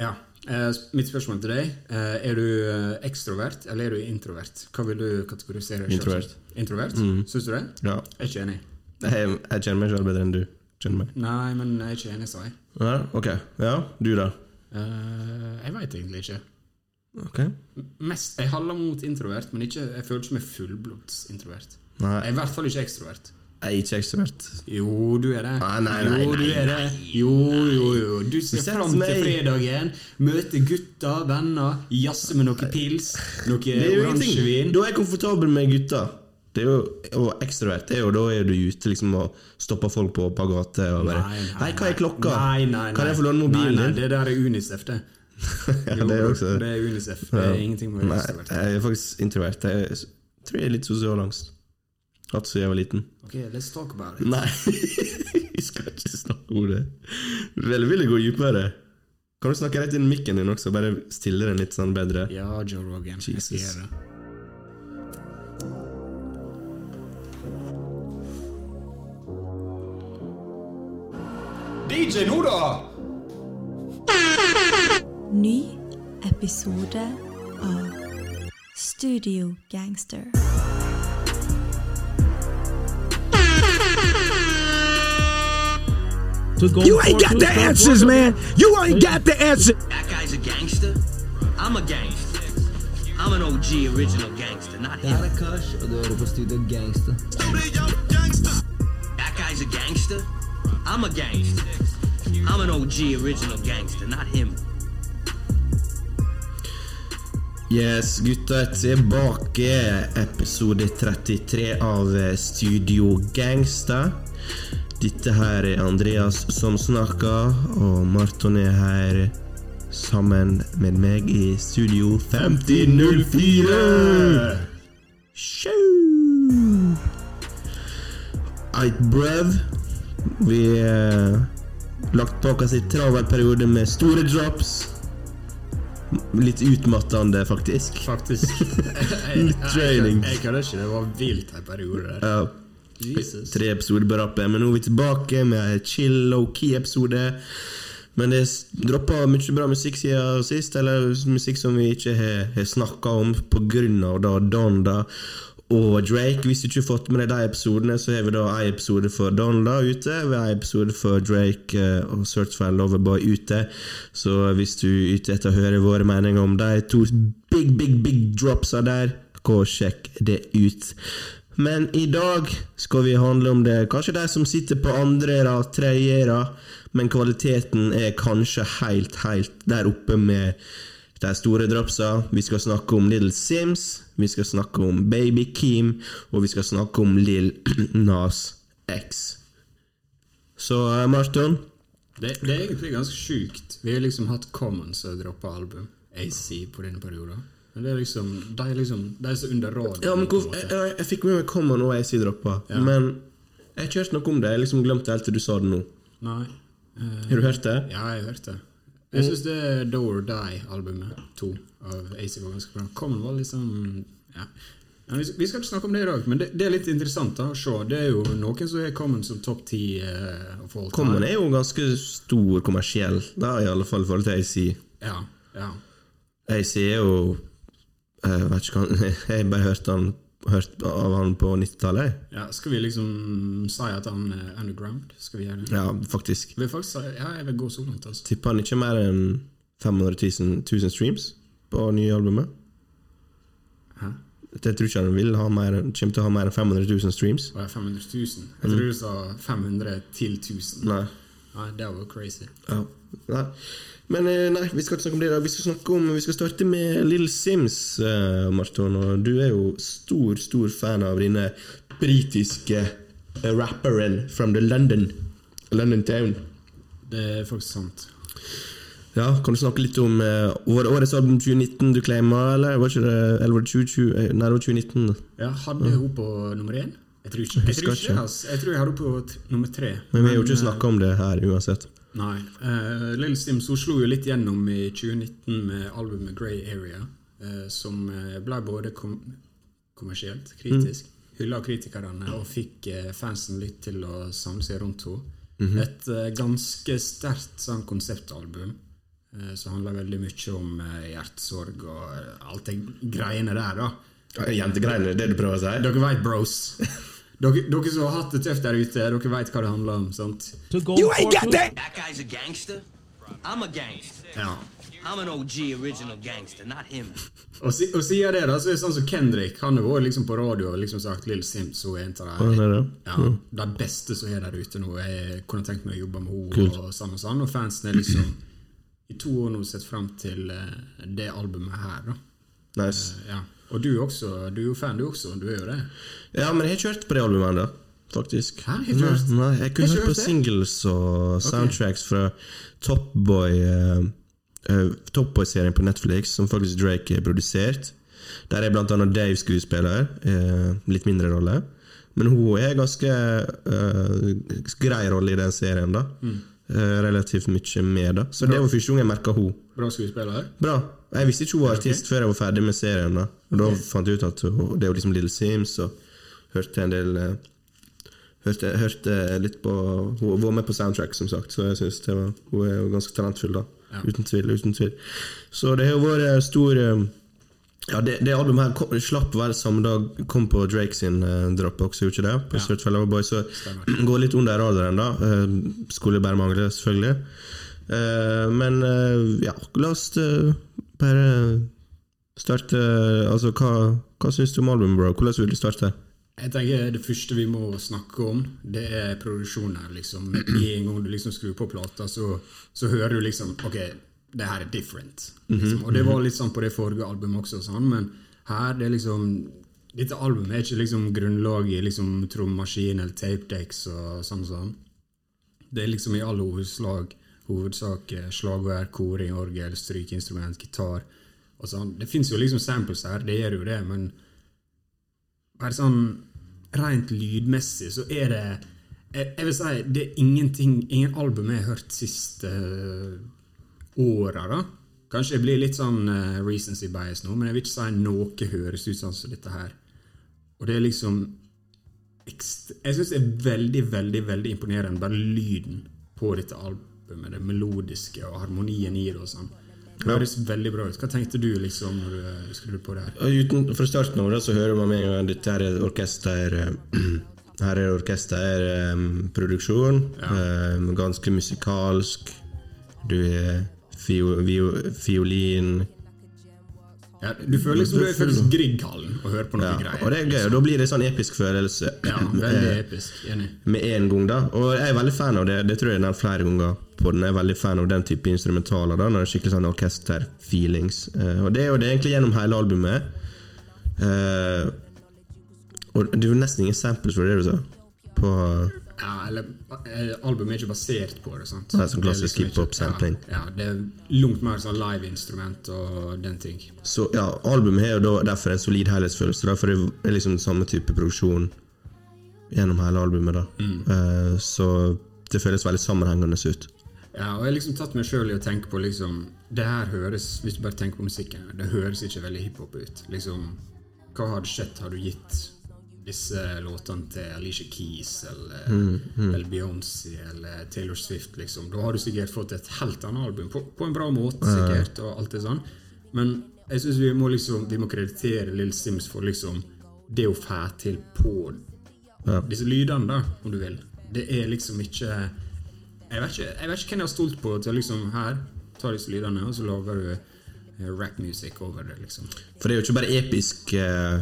Ja. Eh, mitt spørsmål til deg eh, Er du eh, ekstrovert eller er du introvert? Hva vil du kategorisere selv? Introvert. Introvert? Mm. Syns du det? Ja. Jeg er ikke enig. Jeg, jeg kjenner meg selv bedre enn du kjenner meg. Nei, men jeg er ikke enig, sa jeg. Ja, ok. Ja, du da? Eh, jeg veit egentlig ikke. Ok. Mest, jeg holder mot introvert, men ikke, jeg føler ikke meg fullblods introvert. Nei, Jeg er i hvert fall ikke ekstrovert. Jeg er ikke ekstrovert. Jo, du er det. Nei, nei, nei, jo, du nei, er det. Jo, jo, jo. Du ser fram til fredagen, møte gutter, venner, jazze med noe pils, noe oransjevin. Da er jeg komfortabel med gutta. Det er jo, og ekstrovert det er jo da er du ute liksom og stopper folk på par gater og bare Hei, hva er klokka? Nei, nei, nei. Kan jeg få låne mobilen nei, nei, din? Det der er Unicef, det. Ja, det er også det er Unicef. Det er ingenting med Nei, ekstrovert. jeg er faktisk introvert. Jeg tror jeg er litt sosial angst. Hatt siden jeg var liten. Ok, let's talk about it. Nei, vi skal ikke snakke om det. Vel, vil jeg gå dypere? Kan du snakke rett inn i mikken din også? Bare stille den litt sånn bedre? Ja, Joe Rogan. Jeg skal Jesus. gjøre det. DJ nå, da! Ny episode av Studio Gangster. You ain't got the answers, man. You ain't got the answers. That guy's a gangster. I'm a gangster. I'm an OG original gangster, not Det her him. Kush, og du hører på Studio Gangster. That guy's a gangster. I'm a gangster. I'm an OG original gangster, not him. Yes, gutta er tilbake. Episode 33 av Studio Gangsta. Dette her er Andreas som snakker, og Marton er her sammen med meg i Studio 5004. Sjau! Eit brev. Vi har lagt bak oss en travel periode med store drops. Litt utmattende, faktisk. Faktisk. Litt training. Jeg, jeg, jeg kødder ikke. Det var vilt en periode der. Ja, Jesus. tre episoder på rappen, men nå er vi tilbake med en chill, low-key-episode. Men det droppa mye bra musikk siden sist, eller musikk som vi ikke har, har snakka om pga. da Donda og Drake. Hvis du ikke har fått med deg de episodene, så har vi da en episode for Donda ute. Har en episode for Drake eh, og Certified Loverboy ute. Så hvis du er ute etter å høre våre meninger om de to big, big, big dropsa der, gå og sjekk det ut. Men i dag skal vi handle om det kanskje de som sitter på andre rad, tredje men kvaliteten er kanskje helt, helt der oppe med de store dropsa. Vi skal snakke om Little Sims, vi skal snakke om Baby Keem, og vi skal snakke om Lill Nas X. Så eh, Marton, Det, det er egentlig ganske sjukt. Vi har liksom hatt Commons og droppa album, AC, på denne perioden. Men det er liksom De er liksom De er så under rådet. ja, men hvorfor, måte. jeg, jeg fikk med meg Common og AC droppa, Ja. men jeg har ikke hørt noe om det. Jeg liksom glemte helt til du sa det nå. Nei. Eh, Har du hørt det? Ja, jeg har hørt det. Jeg syns det er Do or Die-albumet, to, av AC var ganske bra. Common var liksom Ja. Vi, skal ikke snakke om det i dag, men det, det er litt interessant da, å se. Det er jo noen som er Common som topp ti uh, Common er jo ganske stor kommersiell, da, i alle fall i forhold til AC. Ja, ja. AC er jo Jeg vet ikke hva Jeg bare hørt, han, hørt av han på 90-tallet. ja. Skal vi liksom si at han er underground? Skal vi gjøre det? Ja, faktisk. Vil faktisk si, ja, jeg vil gå så langt, altså. Tipper han ikke mer enn 500 000, 000 streams på nye albumet. Hæ? Jeg tror ikke han vil ha mer, kommer til å ha mer enn 500 000 streams. Å, det 500 000? Jeg tror du sa 500 til 1000. Nei. Nei, det var crazy. Ja. Nei. Men eh, nei, vi skal ikke snakke om det i dag. Vi skal snakke om Vi skal starte med Little Sims, uh, Marton. Og du er jo stor, stor fan av denne britiske eh, rapperen from the London London town. Det er faktisk sant. Ja, Kan du snakke litt om uh, var det årets album 2019 du claima, eller var det, eller var det 2020? eh, Nei, det var 2019. Ja, Hadde hun på nummer én? Jeg tror ikke, jeg tror ikke, altså. Jeg tror jeg hadde på nummer tre. Men vi har jo ikke snakka om det her uansett. Nei. Uh, Lill Sims hun slo jo litt gjennom i 2019 med albumet Grey Area, uh, som eh, ble både kom kommersielt, kritisk, Mm. hylla av kritikerne og fikk uh, fansen litt til å samle seg rundt henne. Mhm. Et uh, ganske sterkt sånn konseptalbum. uh, som handler veldig mye om eh, hjertesorg og eh, alt det greiene der, da. Jentegreiene, det du prøver å si? Dere veit, bros. Dere, dere som har hatt det tøft der ute, dere veit hva det handler om. sant? You ain't got that! That guy's a gangster. I'm a gangster. Ja. I'm an OG original gangster, not him. Og, si, og siden det, da, så er det sånn som Kendrick. Han har vært liksom på radio og liksom sagt Lill Sims hun er en av de ja, det? ja, de beste som er der ute nå. Jeg kunne tenkt meg å jobbe med henne og sånn og sånn. Og fansen er liksom i to år nå sett fram til uh, det albumet her, da. Nice. Ja. Og du også. Du er jo fan, du også. Du er jo det. Ja, men jeg har ikke hørt på det albumet ennå, faktisk. Hæ? Har du ikke Nei, nei, jeg kunne Har hørt på det? singles og soundtracks fra Top Boy uh, Top Boy-serien på Netflix, som faktisk Drake har produsert. Der er blant annet Dave skuespiller, Uh, litt mindre rolle. Men hun er ganske grei rolle i den serien, da. Mm. Relativt mye med, da. Så det var første gang jeg merka hun. Bra skuespiller. Bra. Jeg visste ikke hun var artist før jeg var ferdig med serien. Da Og da fant jeg ut at hun, det er jo liksom Little Sims, og hørte en del eh, Hørte, hørte litt på Hun var med på soundtrack, som sagt, så jeg synes det var, hun er jo ganske talentfull. da Uten tvil. uten tvil Så det har vært stor eh, Ja, det, det albumet her kom, slapp vel samme dag kom på Drake sin uh, Dropbox, gjorde ikke det? På Search for Loverboy, så går litt under radaren, da. Uh, skulle bare mangle, selvfølgelig. Uh, men uh, ja, la oss eh, bare starte Altså, hva, hva syns du om albumet, bro? Hvordan vil du starte? Jeg tenker Det første vi må snakke om, det er produksjonen. liksom. Med en gang du liksom skrur på plata, så, så hører du liksom Ok, det her er different. Liksom. Og det var litt sånn på det forrige albumet også, sånn, men her det er liksom Dette albumet er ikke liksom grunnlag i liksom trommaskin eller tapedecks og sånn. sånn. Det er liksom i all hovedslag, hovedsak slagvær, slagverk, koring, orgel, strykeinstrument, gitar og sånn. Det fins jo liksom samples her, det gjør jo det, men bare sånn rent lydmessig så er det jeg, jeg vil si det er ingenting ingen album jeg har hørt siste uh, åra, da. Kanskje jeg blir litt sånn uh, recency bias nå, men jeg vil ikke si noe høres ut sånn som dette her. Og det er liksom Jeg syns det er veldig, veldig veldig imponerende, bare lyden på dette albumet. Det melodiske og harmonien i det og sånn. Det høres veldig bra ut. Hva tenkte du liksom når du eh, skrudde på det her? Uten, fra starten av det så hører man med en gang dette her er orkester eh, Her er orkesterproduksjon. eh, ganske musikalsk. Du er fio, fiolin Ja, du føler liksom du er faktisk Grieghallen og hører på noe ja, greier. Og det er gøy, og da blir det sånn episk følelse Ja, veldig episk. Enig. med en gang. da Og jeg er veldig fan av det. Det tror jeg jeg har nevnt flere ganger på den. Jeg er veldig fan av den type instrumentaler. da Når det er skikkelig sånn orkester-feelings. Eh, og det er jo det egentlig gjennom hele albumet. Eh, og det er jo nesten ingen samples for det du sa. På Ja, eller eh, Albumet er ikke basert på det. sant? Nei, sånn Det er klassisk liksom hiphop-sampling. Ja, ja, det er langt mer sånn live-instrument og den ting. Så ja, albumet har jo derfor en solid helhetsfølelse. Derfor er det liksom samme type produksjon gjennom hele albumet. da Eh, Så det føles veldig sammenhengende ut. Ja, og jeg har liksom tatt meg sjøl i å tenke på liksom Det her høres, hvis du bare tenker på musikken, det høres ikke veldig hiphop ut. Liksom, Hva hadde skjedd? Har du gitt disse låtene til Alicia Keys eller, eller Beyoncé eller Taylor Swift, liksom? Da har du sikkert fått et helt annet album, på, på en bra måte, sikkert, og alt det sånn. Men jeg syns vi må liksom Vi må kreditere Lill Sims for liksom det hun får til på disse lydene, da, om du vil. Det er liksom ikke jeg vet, ikke, jeg vet ikke hvem jeg har stolt på til liksom Her, ta disse lydene, og så lager du eh, rap-music over det, liksom. For det er jo ikke bare episk eh,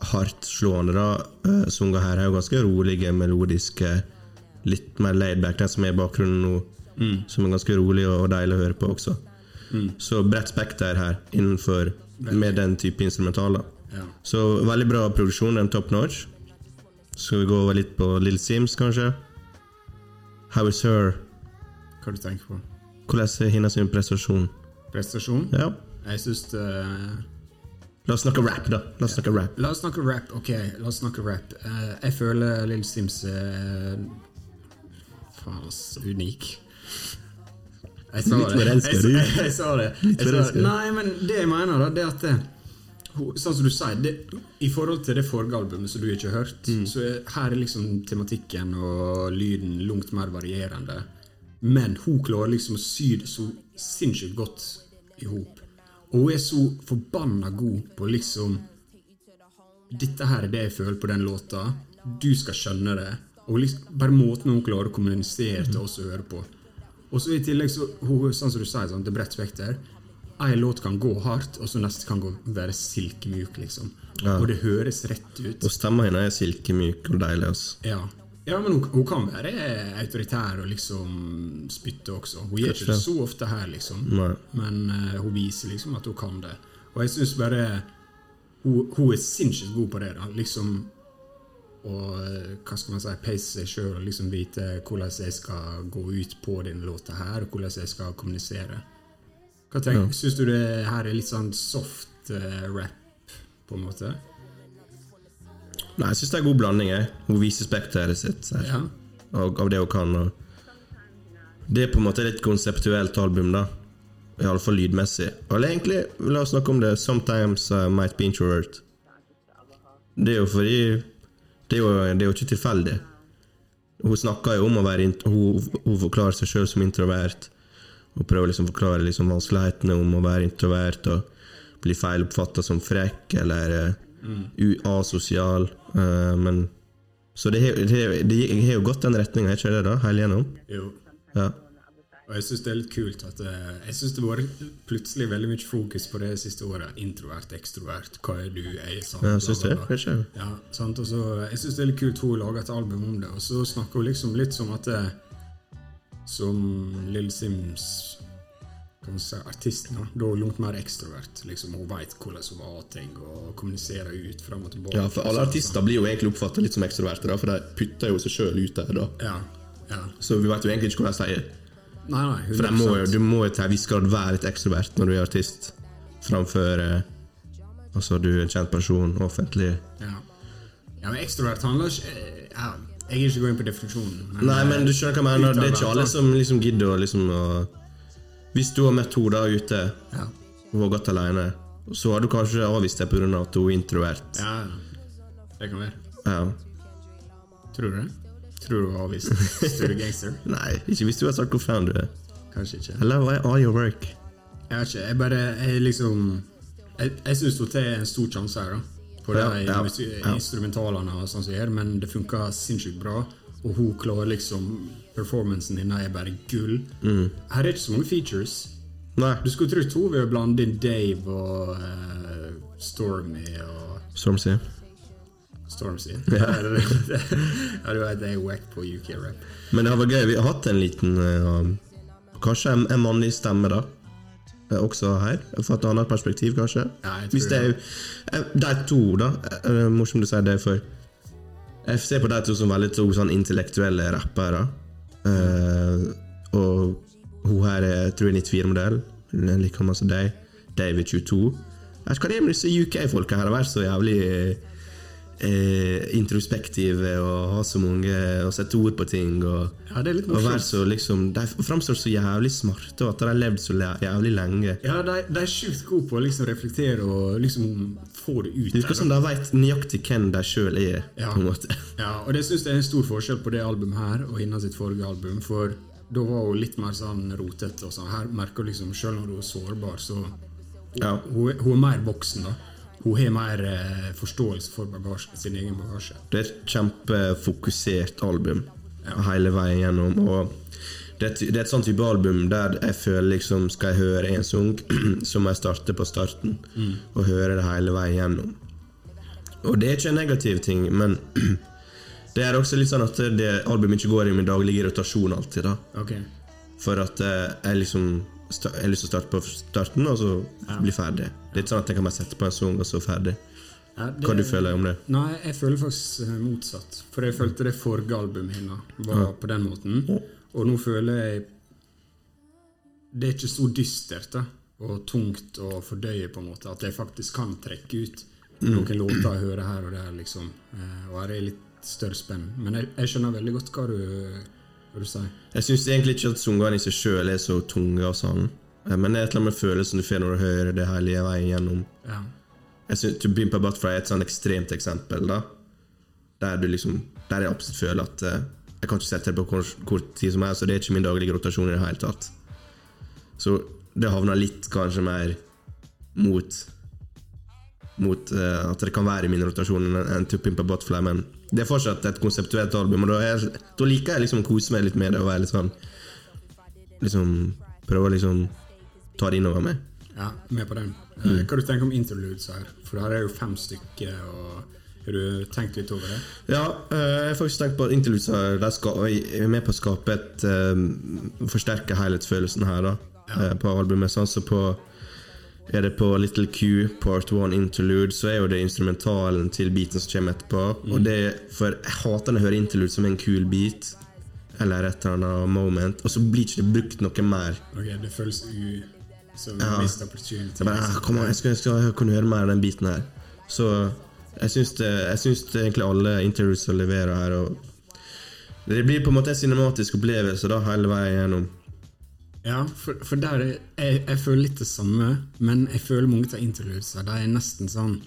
hardtslående, da. Eh, Sunga her er jo ganske rolige, melodiske, litt mer laidback. Den som er i bakgrunnen nå, som er ganske rolig og, og deilig å høre på også. Så bredt spekter her innenfor med den type instrumentaler. Ja. Så veldig bra produksjon, den top notch. Skal vi gå over litt på Little Sims, kanskje? How is her? Hva du tenker på? Hvordan er hennes prestasjon? Prestasjon? Ja. Jeg syns det La oss snakke rap, da. La oss snakke rap. La oss snakke rap. Ok, la oss snakke rap. Uh, jeg føler Lill Sims er Faen, altså. Unik. Jeg sa Litt det. Jeg, jeg, jeg sa det. Jeg sa Nei, men det jeg mener, da, det at det, Sånn som du sier, det, i forhold til det forrige albumet som du ikke har hørt, Mm. så er, her er liksom tematikken og lyden langt mer varierende. Men hun klarer liksom å sy det så sinnssykt godt i hop. Og hun er så forbanna god på liksom Dette her er det jeg føler på den låta. Du skal skjønne det. Og liksom, bare måten hun klarer å kommunisere til oss å høre på. Og så i tillegg, så, hun, sånn som du sier, sånn, det er bredt spekter. En låt kan gå hardt, og så neste kan gå, være silkemjuk, liksom. Og det høres rett ut. Og stemma hennes er silkemyk og deilig. Altså. Ja, ja men hun, hun kan være autoritær og liksom spytte også. Hun gjør ikke det så ofte her, liksom. Nei. Men uh, hun viser liksom at hun kan det. Og jeg syns bare hun, hun er sinnssykt god på det. da Liksom å eh, hva skal man si, pace seg sjøl og liksom vite hvordan jeg skal gå ut på denne låta her, og hvordan jeg skal kommunisere. Hva tenker, Syns du det her er litt sånn soft uh, rap, på en måte? Nei, jeg syns det er god blanding. Jeg. Hun viser spekteret sitt her, Ja. av, av det hun kan. Og det er på en måte litt konseptuelt album, da. Iallfall lydmessig. Eller egentlig, la oss snakke om det. Sometimes I might be introvert. Det er jo fordi Det er jo, det er jo ikke tilfeldig. Hun snakker jo om å være Hun, hun forklarer seg sjøl som introvert. Og prøver liksom å forklare liksom vanskelighetene om å være introvert og bli feiloppfatta som frekk eller eh, u- asosial. Uh, men Så det har har jo gått den retninga, ikke det, da? Hele gjennom? Jo. Ja. Og jeg syns det er litt kult at eh, Jeg synes det var plutselig veldig mye fokus på det siste året. Introvert, ekstrovert, hva er du? Jeg er sant, Ja, syns det, det bla. Ja, sant? Og så, jeg syns det er litt kult hun lager et album om det, og så snakker hun liksom litt som at det, Som Lill Sims man artisten, da. Er langt mer ekstrovert. Liksom, hun veit hvordan hun var ting, og kommuniserer ut fram og tilbake. Ja, for alle artister blir jo egentlig oppfatta litt som ekstroverte, da, for de putter jo seg sjøl ut der, da. Ja, ja. Så vi vet jo egentlig ikke hva de sier Nei, nei. For må du må jo til en viss grad være litt ekstrovert når du er artist, framfor eh, Altså, du er en kjent person, offentlig. Ja. ja, men ekstrovert handler ikke eh, ja, Jeg vil ikke gå inn på definisjonen. Nei, men du skjønner hva jeg mener. Det er ikke alle som liksom gidder å liksom å Hvis du har møtt henne der ute, Ja. og har gått alene, så har du kanskje avvist det pga. at hun er introvert. Ja, ja. det kan være. Ja. Tror du det? Tror du har avvist større gangster? Nei, ikke hvis du har sagt hvor fan du er. Kanskje ikke. Hello, I all your work. Jeg vet ikke, jeg bare Jeg liksom Jeg, jeg syns hun tar en stor sjanse her, da. På Ja, de ja, instrumentalene og sånn som gjør, men det funka sinnssykt bra. Og hun klarer liksom Performancen hennes er bare gull. Mm. Her er ikke så mange features. Nei, Du skulle trodd hun ville blande inn Dave og uh, Stormy og Stormzy. Stormzy. Ja. du vet jeg er wack på UK-rap. Men det har vært gøy. Vi har hatt en liten uh, Kanskje en, en mannlig stemme, da. Eh, Også her. Fra et annet perspektiv, kanskje. Ja, Hvis det er De to, da. Morsomt du sier det, for jeg ser på de to som veldig to sånn intellektuelle rappere. Uh, og hun her er tror jeg er 94-modell. Hun er like gammel som deg. David 22. Jeg vet ikke hva det er med disse UK-folka her. Har vært så jævlig eh, introspektive og har så mange Og setter ord på ting. Og, Ja, det er litt og så liksom De framstår så jævlig smarte, og at de har levd så jævlig lenge. Ja, de, de er sjukt gode på å liksom reflektere og liksom få det ut. Det virker som de vet nøyaktig hvem de sjøl er. Ja. på en måte Ja, og det syns jeg er en stor forskjell på det albumet her og hennes sitt forrige album. For da var hun litt mer sånn rotete. og sånn. Her merker du liksom, selv når hun er sårbar, så Ja. hun, hun er mer voksen. da. Hun har mer eh, forståelse for bagasje, sin egen bagasje. Det er et kjempefokusert album hele veien gjennom. Og det et, det er et sånt type album der jeg føler liksom Skal jeg høre en sang, så må jeg starte på starten og høre det hele veien gjennom. Og det er ikke en negativ ting, men det er også litt sånn at det albumet ikke går i min daglige rotasjon alltid. da okay. For at eh, jeg liksom Jeg har lyst til å starte på starten, og så bli ferdig. Det er ikke sånn at jeg kan bare sette på en sang, og så ferdig. Ja, det- Hva du føler om det? Nei, jeg føler faktisk eh, motsatt. For jeg følte det forrige albumet hennes var på den måten. Og nå føler jeg Det er ikke så dystert da, og tungt å fordøye, på en måte, at jeg faktisk kan trekke ut noen låter jeg hører her og der, liksom. Eh, Og her er litt større spenn. Men jeg, jeg skjønner veldig godt hva du, hva du sier. Jeg syns egentlig ikke at sangene i seg sjøl er så tunge, og sånn Eh, men det er et eller annet med følelsen du får når du hører det hele veien gjennom. Ja. Jeg synes To Bimpa Butterfly er et sånn ekstremt eksempel, da. Der du liksom Der jeg absolutt føler at eh, Jeg kan ikke sette det på kort, kort tid som helst, så det er ikke min daglige rotasjon i det hele tatt. Så det havner litt kanskje mer mot Mot uh, at det kan være i min rotasjon enn en To Pimp a Butterfly, men det er fortsatt et konseptuelt album, og da, er, da liker jeg liksom å kose meg litt med det og være litt sånn Liksom prøve å liksom ta det innover meg. Ja, med på den. Mm. Hva du tenker om interludes her? For her er jo fem stykker, og har du tenkt litt over det? Ja, eh, jeg har faktisk tenkt på at de er med på å skape et um, Forsterke helhetsfølelsen her da Ja. på albumet. Sånn som på Er det på Little Q, Part 1 Interlude, så er jo det instrumentalen til beaten som kommer etterpå. Og det, for jeg hater når jeg hører interlude som en kul beat, eller et eller annet moment, og så blir ikke det brukt noe mer. Ok, Det føles u... som Ja. missed opportunity. Jeg bare, ah, kom jeg skal, jeg skal kunne høre mer av den biten her. Så jeg syns, det, jeg syns det egentlig alle intervjuer leverer her og Det blir på en måte en cinematisk opplevelse da hele veien gjennom. Ja, for, for der er, jeg, jeg føler litt det samme, men jeg føler mange av interludesa de er nesten sånn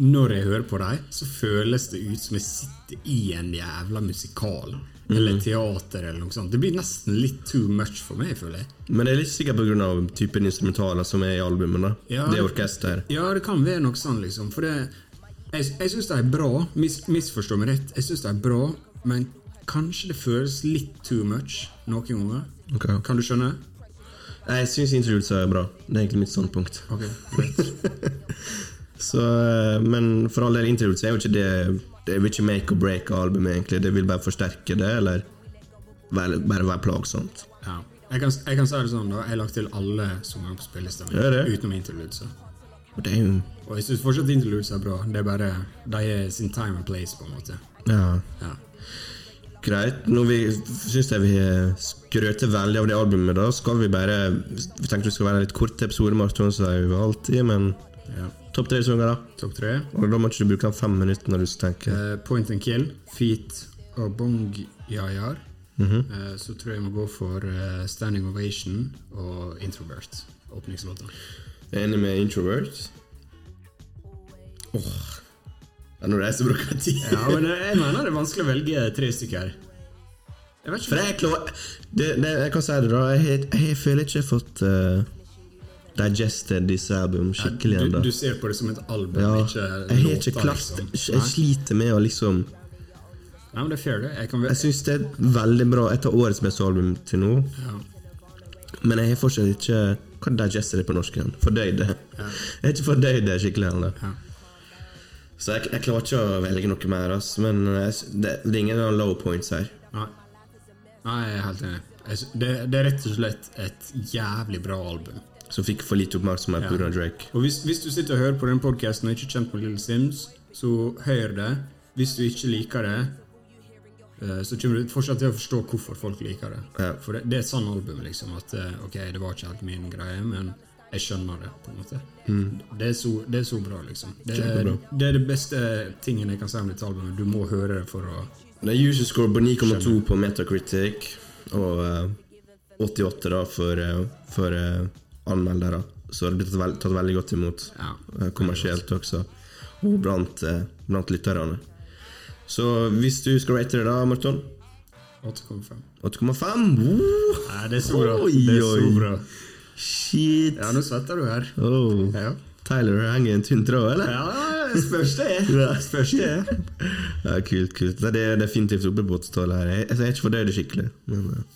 Når jeg hører på dem, så føles det ut som jeg sitter i en jævla musikal. Eller teater, eller noe sånt. Det blir nesten litt too much for meg, føler jeg. Men det er litt sikkert pga. typen instrumentaler som er i albumet. da Ja, Det orkesteret. orkester. Ja, det kan være noe sånn, liksom. For det, jeg, jeg syns de er bra. Mis, misforstå meg rett. Jeg syns de er bra, men kanskje det føles litt too much noen ganger. Okay. Kan du skjønne? Jeg syns interviews er bra. Det er egentlig mitt standpunkt. Okay. Så, eh, men for all del, interviews er jo ikke det Det vil ikke make or break albumet, egentlig. Det vil bare forsterke det, eller bare, bare være plagsomt. Ja. Jeg kan, jeg kan si det sånn, da. Jeg har lagt til alle sangene på spillelista mi, utenom interludesa. Det er jo Og jeg syns fortsatt interludes er bra. Det er bare De er sin time and place, på en måte. Ja. Ja. Greit. Nå vi, syns jeg vi skrøter veldig av det albumet. Da skal vi bare Vi tenkte det skal være en litt kort episode, Marton, som vi alltid, men ja. topp tre sanger, da. Topp tre. Og da må ikke du bruke fem minutter når du skal tenke. Eh, Point and Kill, Feet og Bong Yayar. uh, så tror jeg jeg må gå for uh, Standing Ovation og Introvert. Åpningslåta. Enig med Introvert. Åh er Når det er så bruker tid. Ja, men jeg, mener det er vanskelig å velge tre stykker. Jeg vet For jeg er klar det, det, Jeg kan si det, da. Jeg, jeg, jeg, føler ikke jeg har fått uh, digested disse album skikkelig du, ennå. du ser på det som et album, Ja, ikke jeg har ikke klart liksom. Jeg sliter med å liksom Nei, men det er fair, det. Jeg kan Jeg syns det er veldig bra. Et av årets beste album til nå. ja. Men jeg har fortsatt ikke Hva digester det på norsk igjen? Fordøyd det. Jeg har ikke fordøyd det skikkelig ennå. Ja. Så jeg, jeg klarer ikke å velge noe mer. altså. Men jeg, det, det er ingen low points her. Nei. Nei, jeg er helt enig. Jeg Det, det er rett og slett et jævlig bra album. Som fikk for lite oppmerksomhet Ja. pga. Drake. Og hvis, hvis du sitter og hører på den podkasten og ikke er kjent med Little Sims, så hør det. Hvis du ikke liker det, eh, så kommer du fortsatt til å forstå hvorfor folk liker det. Ja. For det, det er et sånn album, liksom. At eh, ok, det var ikke helt min greie, men jeg skjønner det, på en måte. Det, er så, det er så bra, liksom. Det er, det er det beste tingen jeg kan si om dette albumet. Du må høre det for å Det er user score på 9,2 på Metacritic. Og uh, 88 da for, eh, for uh, anmeldere. Så det blir tatt, tatt veldig godt imot Ja. uh, kommersielt også. Og blant, eh, blant lytterne. Så hvis du skal rate det, da, Marton 8,5. 8,5? Uh, det er så bra. Oi, Det er så bra. Shit! Ja, nå svetter du her. Oh. Ja. Tyler henger i en tynn tråd, eller? Ja, spørs det. Spørs det. Ja, kult, kult. Det er definitivt oppe på 80-tallet her. Jeg, jeg er ikke fordøyd skikkelig. Men eh,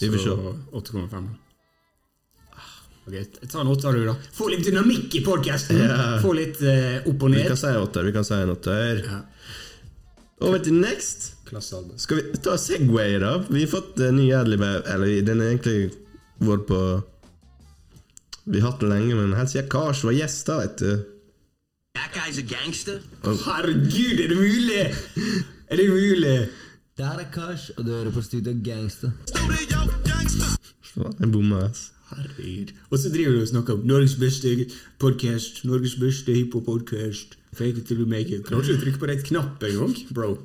vi får se. Så 8,5. Ok, ta en åtter, du, da. Få litt dynamikk i podkasten! Yeah. Få litt uh, opp og Vi ned. kan si en åtter. Vi kan si en åtter. Ja. Over til next. Klassealbum. Skal vi ta Segway, da? Vi har fått en ny Adlib Eller den er egentlig vår på Vi har hatt den lenge, men helt siden Kars var gjest, da, vet du. That guy's a gangster. Herregud, er det mulig?! Er det mulig? Det er Kars, og du hører på Studio Gangster. Jeg bomma, ass. Herregud. Og så driver du og snakker om Norges beste podkast, Norges beste hiphop-podkast. Fake it till you make it. Klarer ikke å trykke på rett knapp engang, bro.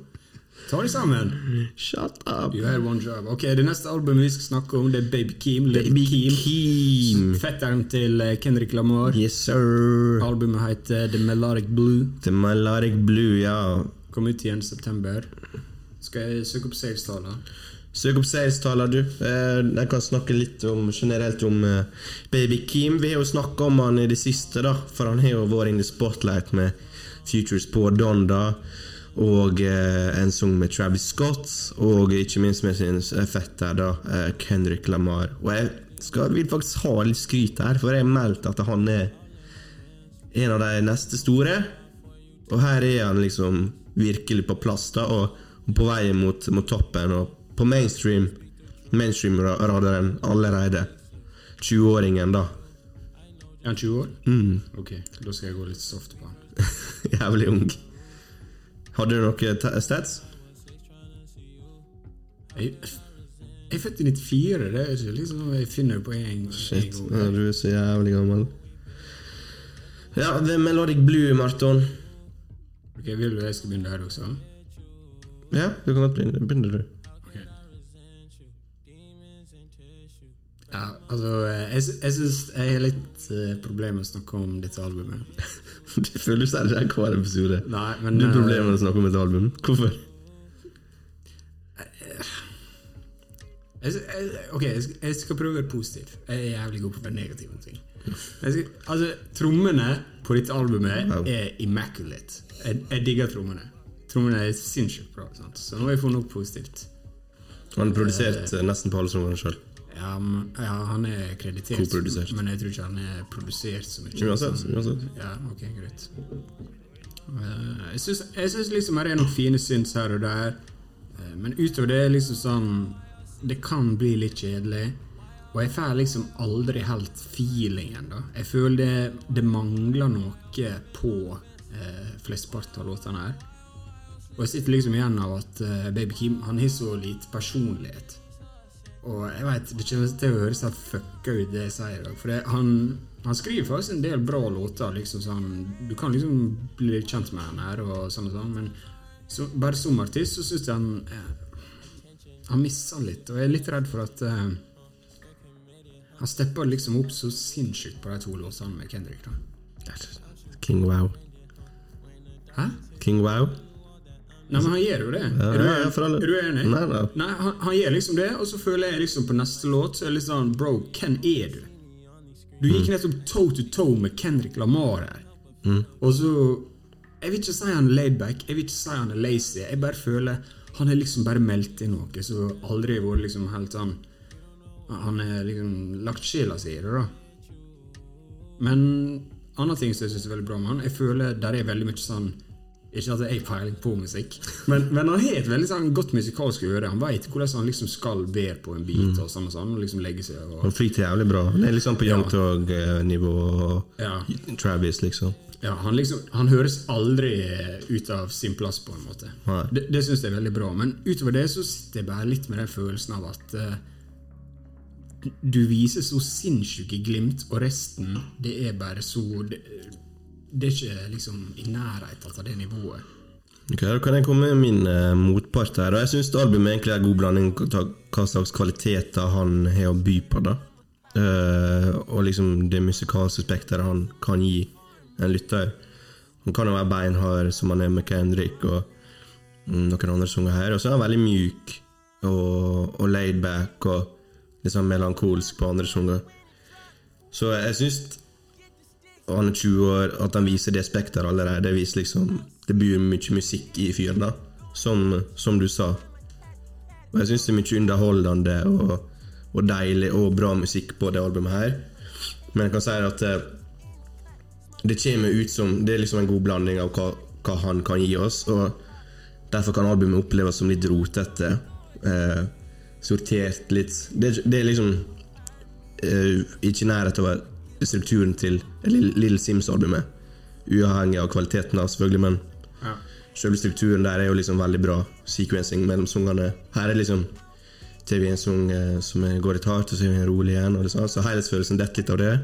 Ta deg sammen. Shut up! You had one job. Ok, Det neste albumet vi skal snakke om, det er Baby Keem. Baby Keem. Keem. Fetteren til eh, Kendrick Lamar. Yes, sir. Albumet heter The Melodic Blue. The Melodic Blue, ja. Kom ut igjen i september. Skal jeg søke opp salestallene? Søk opp salestallene, du. Eh, Jeg kan snakke litt om, generelt om eh, Baby Keem. Vi har jo snakka om han i det siste, da, for han har jo vært in the spotlight med Futures på Donda. Og eh, en sang med Travis Scott, og ikke minst med sin fetter, da, eh, Kendrick Lamar. Og jeg skal, vil faktisk ha litt skryt her, for jeg har meldt at han er en av de neste store. Og her er han liksom virkelig på plass, da, og på vei mot, mot toppen. Og på mainstream mainstream-radaren allerede. 20-åringen, da. Er han 20 år? Mm. Ok, da skal jeg gå litt soft på han. Jævlig ung. Hadde noen stats? Jeg, jeg er født i 94, det er ikke liksom noe jeg finner på en, en Shit, gang. ja, du er så jævlig gammel. Ja, det er Melodic Blue, Marton. Ok, Vil du jeg skal begynne der også? Ja, du kan godt begynne. Begynner du. Altså Jeg, jeg syns jeg har litt uh, problemer med å snakke om dette albumet. Det føles det her hver episode. Nei, men Du har eh, problemer med å snakke om et album. Hvorfor? jeg, jeg, Ok, jeg skal, prøve å være positiv. Jeg er jævlig god på å være negativ ting. Skal, altså, Trommene på dette albumet er immaculate. Jeg, jeg digger trommene. Trommene er sinnssykt bra. Sant? Så nå har jeg funnet noe positivt. Han har produsert eh, nesten på alle trommene sjøl. Ja, men- ja, han er kreditert, men jeg tror ikke han er produsert så mye. Uansett, Sånn- uansett. Ja, ok, greit. Uh, jeg syns, liksom det er noen fine syns her og der, uh, men utover det er liksom sånn Det kan bli litt kjedelig. Og jeg får liksom aldri helt feelingen, da. Jeg føler det, det mangler noe på eh, flesteparten av låtene her. Og jeg sitter liksom igjen av at eh, Baby Kim han har så lite personlighet. Og jeg vet, Det kommer til å høres helt fucka ut, det jeg sier. For det, han, han skriver faktisk en del bra låter. liksom sånn, Du kan liksom bli kjent med han her, og sånn og sånn, men så, bare som artist så syns jeg han eh, Han misser litt. Og jeg er litt redd for at eh, han stepper liksom opp så sinnssykt på de to låtene med Kendrick. da. King Wow. Hæ? King Wow? Nei, men han gjør jo det. Er, du, er du enig? Nei, nei. han, han gjør liksom det, og så føler jeg liksom på neste låt så er det litt sånn Bro, hvem er du? Du gikk Mm. nettopp toe to toe med Kendrick Lamar her. Mm. Og så Jeg vil ikke si han er laidback, jeg vil ikke si han er lazy. Jeg bare føler han har liksom bare meldt inn noe som aldri har vært liksom helt sånn Han har liksom lagt sjela si i det, da. Men andre ting som jeg syns er veldig bra med han, jeg føler der er veldig mye sånn Ikke at jeg har peiling på musikk, men, men han har et veldig sånn godt musikalsk øre. Han veit hvordan han liksom skal være på en beat og sånn og sånn. Og liksom legge seg og Han flyter jævlig bra. Det er litt sånn på Young Tog-nivå og Ja. Travis, liksom. Ja, han, liksom, han høres aldri ut av sin plass, på en måte. Nei. Det, det syns jeg er veldig bra. Men utover det så sitter jeg bare litt med den følelsen av at uh, du viser så sinnssyke glimt, og resten, det er bare så Det, det er ikke liksom i nærheten av det nivået. Ok, Da kan jeg komme med min eh, motpart her. Og jeg syns albumet egentlig er en god blanding av hva slags kvaliteter han har å by på. da Uh, Og liksom det musikalske spekteret han kan gi en lytter. Han kan jo være beinhard, som han er med Kendrick og mm, noen andre sanger her. Og så er han veldig myk og, og laid back og sånn melankolsk på andre sanger. Så jeg syns han er 20 år, at han viser det spekteret allerede. Det viser liksom Det blir mye musikk i fyren, da. Som, som du sa. Og jeg syns det er mye underholdende og, og deilig og bra musikk på det albumet her. Men jeg kan si at det, det kommer ut som Det er liksom en god blanding av hva, hva han kan gi oss. Og derfor kan albumet oppleves som litt rotete. Eh, sortert litt Det, det er liksom eh, ikke i nærheten av strukturen til Little Sims-albumet. Uavhengig av kvaliteten, da, selvfølgelig, men Ja. selve strukturen der er jo liksom veldig bra. Sequencing mellom sangene. Her er liksom vi en sang eh, som går litt hardt, og så er vi rolig igjen. Og liksom, så helhetsfølelsen detter litt av det.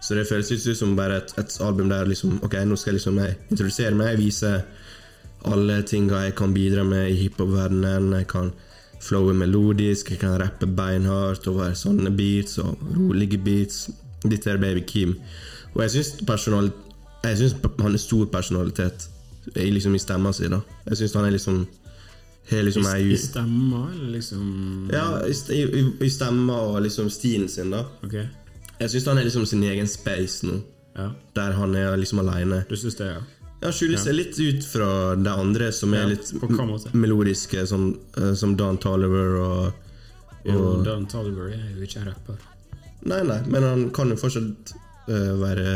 Så det føles ut som bare et, et album der liksom Ok, nå skal jeg liksom jeg introdusere meg, vise alle tinga jeg kan bidra med i hiphop-verdenen. Jeg kan flowe melodisk, jeg kan rappe beinhardt over sånne beats og rolige beats. Dette er Baby Kim. Og jeg syns personal... Han har stor personalitet i, liksom, i stemma si. da Jeg syns han er liksom liksom I, I stemma, eller liksom Ja, i, i, i- stemma og liksom stilen sin, da. Ok. Jeg syns han er liksom sin egen space nå, Ja. der han er liksom aleine. Du syns det, ja? Han skjuler seg litt ut fra de andre som er Ja, litt melodiske, som, eh, som Dan Toliver og, Jo, og Dan Tolliver er jo ikke en rapper. Nei, nei, men han kan jo fortsatt uh, være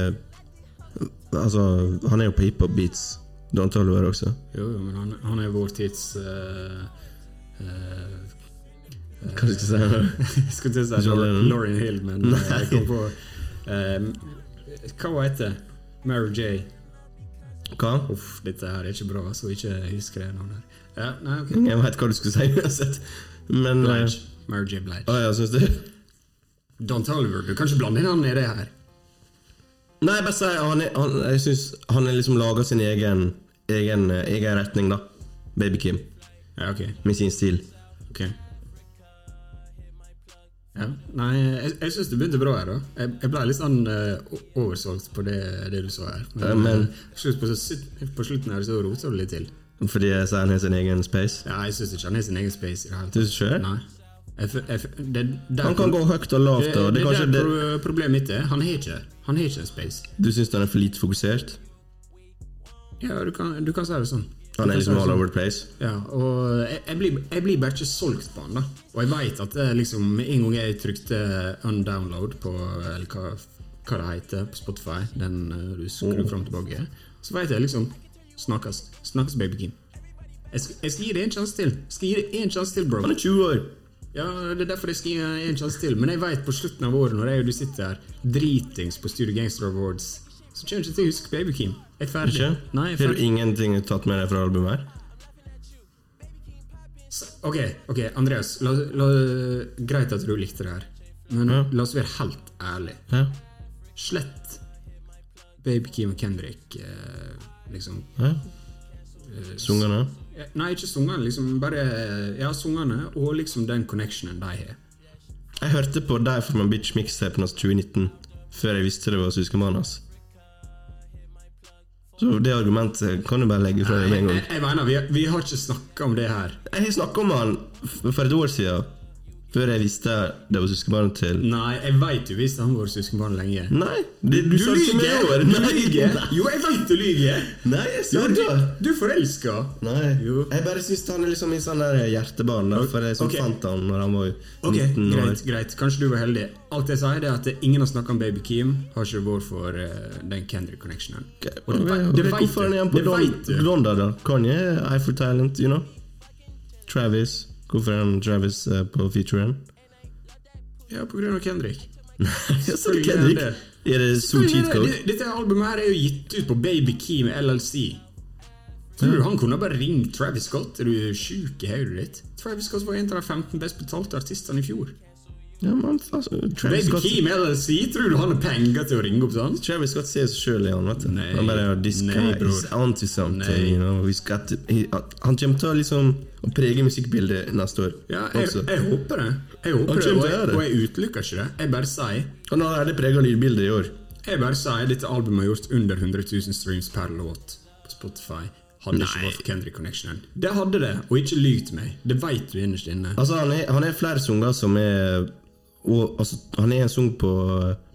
Altså, han er jo på hiphop-beats, Don Toliver også. Jo, jo, men han, han er vår tids uh, uh Hva skal jeg si? Jeg skulle til å si Lauren Hill, men Nei. jeg kom på eh, Hva var det? Mary J. Hva? Uff, dette her er ikke bra, så ikke husker jeg navnet. Ja, nei, ok. Jeg veit hva du skulle si uansett. Men Blige. Mary J. Blige. Å ja, syns du? Don Toliver, du kan ikke blande inn han i det her. Nei, bare si han er, han, Jeg syns han har liksom laga sin egen, egen, eh, egen retning, da. Baby Kim. Ja, ok. Med sin stil. ok. Ja, nei, jeg, jeg syns det begynte bra her, da. Jeg, jeg ble litt sånn eh, o- oversolgt på det, det du sa her. Ja, men- eh, slutt på, så- på slutten her så roter du litt til. Fordi jeg sier han har sin egen space. Ja, jeg syns ikke han har sin egen space i det hele Du tatt. Nei. Jeg, jeg, det, der, Han kan gå høyt og lavt, det, det, det det, er problemet mitt er. Han har ikke Han har ikke en space. Du syns han er for lite fokusert? Ja, du kan, du kan si det sånn. Han er liksom all sånn. over the place? Ja, og jeg, jeg, blir, blir bare ikke solgt på han, da. Og jeg veit at det liksom, en gang jeg trykte undownload på eller hva, hva det heter på Spotify, den eh, du skrur fram tilbake, så veit jeg liksom Snakkes. Snakkes, baby Kim. Jeg jeg skal gi det en sjanse til. Skal gi det en sjanse til, bro. Han er 20 år! Ja, det er derfor jeg skal gi en sjanse til. Men jeg veit på slutten av året, når jeg og du sitter her dritings på Studio Gangster Awards, så kommer jeg ikke til å huske Baby Keem. Jeg er ferdig. Ikke? Nei, jeg er Har du ingenting tatt med deg fra albumet her? Ok, ok, Andreas. La, la, greit at du likte det her. Men Ja. la oss være helt ærlige. Ja. Slett Baby Keem og Kendrick, eh, liksom. ja. Sungene? Eh, Nei, ikke sungene, liksom. Bare Ja, sungene og liksom den connectionen de har. Jeg hørte på Die For My Bitch mixtapen hans 2019 før jeg visste det var søskenbarnet hans. Så det argumentet kan du bare legge fra deg med en Jeg, gang. jeg mener, vi, vi har ikke snakka om det her. Jeg har snakka om han for et år siden, før jeg visste det var søskenbarnet til Nei, jeg veit du visste han var søskenbarn lenge. Nei, det, du! Du Nei, lyver! Jo, jeg veit du lyver! Nei, jeg sa det! du er forelska! Nei, Jo. jeg bare syns han er liksom i sånn hjertebarn. da, For jeg som okay. fant han når han var Ok, 19 år. greit, greit. Kanskje du var heldig. Alt jeg sier, er at ingen har snakka om Baby Kim. Har ikke vært for uh, den Kendrick-connectionen. Og det, Ok, ve- ok, det vet Hvorfor er han du. igjen på du. Donda, da? Kanye Eiffel Talent, you know? Travis. Hvorfor er Travis eh, på featuren? Ja, på grunn av Kendrick. Selvfølgelig er Kendrick. det. Er det so cheat code? Dette- albumet her er jo gitt ut på Baby Kim LLC. Tror du han kunne bare ringt Travis Scott? Er du sjuk i hodet ditt? Travis Scott var en av de 15 best betalte artistene i fjor. Ja, men altså, Travis Baby Scott, Kim si? tror du han har penger til å ringe opp sånn? Travis Scott ser seg sjøl i han, vet du. Nei. Han bare This guy is onto something. Nei. You know? Got to, he, han kommer til å liksom å prege musikkbildet neste år. Ja, jeg, også. jeg håper det. Jeg håper Han det, og jeg, og jeg utelukker ikke det. Jeg bare sier Han har allerede prega lydbildet i år. Jeg bare sier dette albumet har gjort under 100 000 streams per låt på Spotify. Hadde ikke Nei. vært for Kendrick Connection. Det hadde det, og ikke lyv til meg. Det veit du innerst inne. Altså, han er, han er flere sanger som er og, altså, Han er en sang på,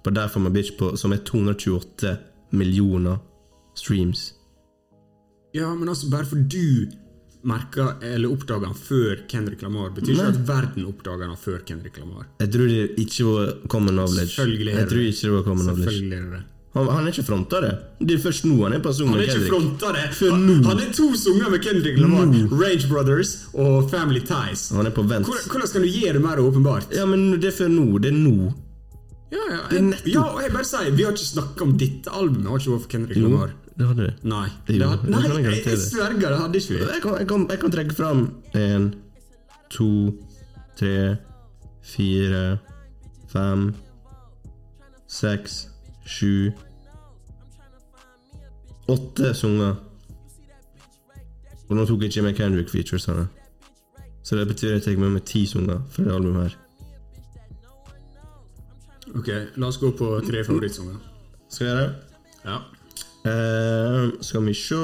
på Der for my bitch på, som er 228 millioner streams. Ja, men altså, bare for du merka eller oppdaga han før Kendrick Lamar, betyr ikke at verden oppdaga han før Kendrick Lamar. Jeg tror det ikke var common knowledge. Selvfølgelig er Jeg tror ikke det var common knowledge Selvfølgelig er det det. Han, han er ikke fronta det. Det er først nå han er på sang med Kendrick. Han er ikke fronta det! Han, han er to sanger med Kendrick Lamar. Rage Brothers og Family Ties. Han er på vent. Hvordan, hvordan skal du gi det mer åpenbart? Ja, men det er før nå. Det er nå. Ja, ja, Det er jeg, nettopp- ja, og jeg bare sier Vi har ikke snakka om dette albumet. Har ikke vært for Kendrick Jo, Lamar. det hadde du. Nei. det Det hadde, nei jeg jeg, sverger, det hadde ikke vi. Jeg kan, jeg kan, jeg kan trekke fram én, to, tre, fire, fem, seks, sju Åtte sanger. Og nå tok jeg ikke med Kendrick featuresene. Så det betyr at jeg tar med meg ti sanger fra det albumet her. Ok, La oss gå på tre favorittsanger. Skal vi gjøre det? Ja. Uh, skal vi se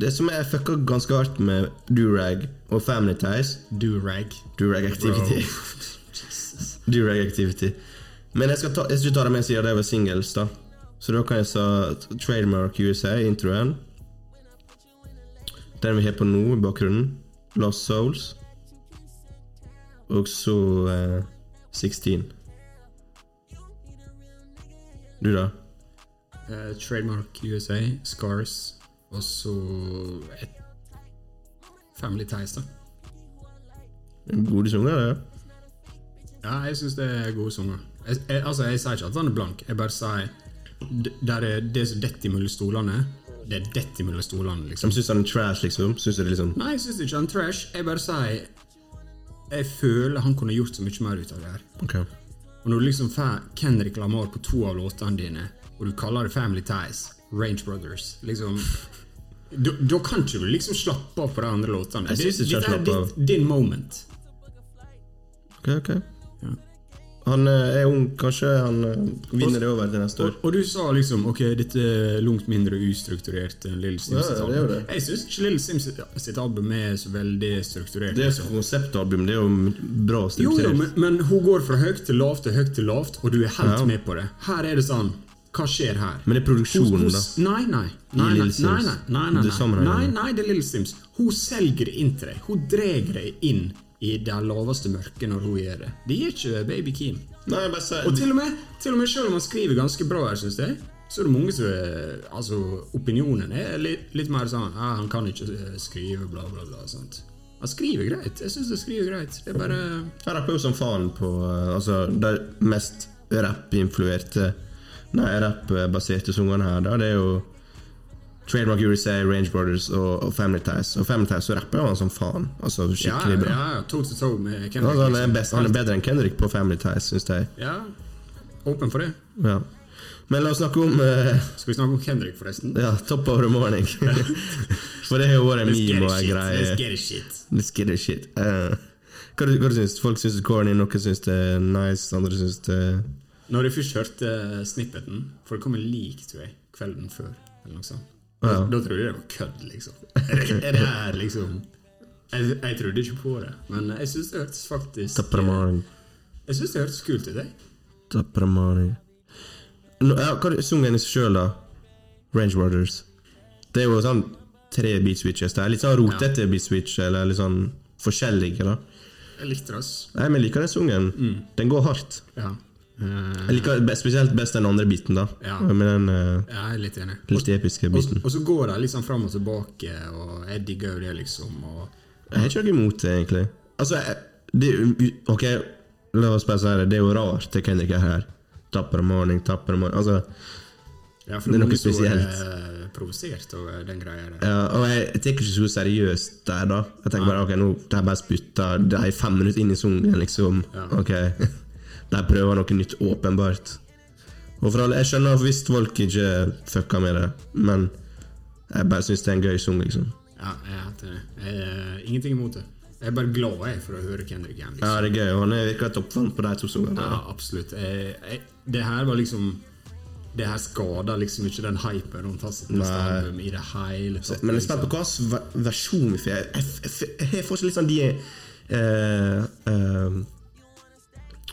Det som jeg fucka ganske hardt med Durag og Family Ties Do-rag. Durag Activity. Durag Activity. Men jeg skal, ta, jeg skal ta det med siden det var singles, da. Så da kan jeg sa Trademark USA, introen. Den vi har på nå i bakgrunnen. Lost Souls. Og så eh, 16. Du, da? Uh, trademark USA, Scars, og så et Family Ties, da. Gode sanger, det. Ja, jeg syns det er gode sanger. Jeg, jeg, altså, jeg sier ikke at han er blank, jeg bare sier der er det som detter mellom stolene, det er detter mellom stolene, liksom. Syns han er trash, liksom. Synes det liksom Nei, jeg syns ikke han er trash. Jeg bare sier Jeg føler han kunne gjort så mye mer ut av det her. Ok. Og når du liksom får Kendrick Lamar på to av låtene dine, og du kaller det Family Ties, Range Brothers liksom Da da kan ikke du liksom slappe av på de andre låtene. Jeg synes det, det, det er ditt- din moment. Ok, ok. Han eh, er ung, kanskje han eh, vinner det over til neste år. Og, og du sa liksom ok, dette er langt mindre ustrukturert enn Little Sims Ja, sitt det er jo album. det. Jeg syns ikke Little Sims sitt, album er så veldig strukturert. Det er et konseptalbum, det er jo bra strukturert. jo, men, men hun går fra høyt til lavt til høyt til lavt, og du er helt Ja. med på det. Her er det sånn Hva skjer her? Men det er produksjonen, da. Nei, nei. Nei, nei, nei, nei, nei, nei, nei, Det nei, nei, det er Little Sims. Hun selger det inn til deg. Hun drar deg inn i det laveste mørket når hun gjør det. Det gjør ikke Baby Keem. Nei, bare Og til og med, til og med selv om han skriver ganske bra her, synes jeg, så er det mange som er- Altså, opinionen er litt, litt mer sånn ah, 'Han kan ikke eh, skrive, bla, bla, bla'. sånt. Han skriver greit. Jeg syns det skriver greit. Det er bare Jeg rapper jo som faen på eh, altså, de mest rapp-influerte Nei, rapp-baserte sangene her. Da. Det er jo Trademark USA, Range Brothers og, og Family Ties. Og Family Ties så rapper han som faen. Altså Ja, skikkelig bra. ja, toe to toe med Kendrick. Han, er liksom. best, han er bedre enn Kendrick på Family Ties, syns jeg. Ja, åpen for det. Ja. Men la oss snakke om uh, Skal vi snakke om Kendrick, forresten? ja, Top of the Morning. For det har jo vært en meme og en greie. Let's get it shit. Let's get it shit. Uh, hva, du- hva du syns Folk syns det er corny, noen syns det er nice, andre syns det Når jeg først hørte snippeten, for det kom en leak, tror jeg, kvelden før, eller noe sånt. Da, Ja. da trodde jeg det var kødd, liksom. Er det, er det her liksom jeg, jeg trodde ikke på det, men jeg syns det hørtes faktisk morning. Jeg synes det hørtes kult ut, jeg. Tapramani. No. Ja, hva er sungen i seg sjøl, da? Range Warders. Det er jo sånn tre beat switches. Det er litt sånn rotete beat switch, eller litt sånn forskjellige, da. Jeg likte det, ass. Nei, men jeg liker den sungen. Den går hardt. Ja. Eh, Jeg liker spesielt best den andre biten, da. Ja. Med den eh, jeg er litt enig. litt episke Og, biten. og så går de liksom fram og tilbake, og jeg digger jo det, liksom. Og Jeg har ikke noe imot det, egentlig. Altså, jeg, det, ok, la oss bare si det. Det er jo rart det Kendrick er her. Tapper om morgenen, morning, om morgenen. Altså, ja, for Det er noe mange som spesielt. er provosert over den greia der. Ja, og jeg, tar ikke så seriøst der, da. Jeg tenker bare ok, nå det er bare spytta Det er fem minutter inn i sungen, liksom. Ja. Ok, De prøver noe nytt, åpenbart. Og for alle, Jeg skjønner hvis folk ikke fucker med det, men jeg bare syns det er en gøy sang, liksom. Ja, jeg er det. Jeg uh, ingenting imot det. Jeg er bare glad jeg for å høre Kendrick igjen. Liksom. Ja, det er gøy, han er virkelig toppfan på de to sangene. Ja, absolutt. Jeg, jeg, det her var liksom Det her skada liksom ikke den hypen rundt hans album i det hele tatt. Men jeg er spent på hva slags versjon vi får. Jeg, jeg, jeg, jeg har fortsatt litt sånn de uh, eh,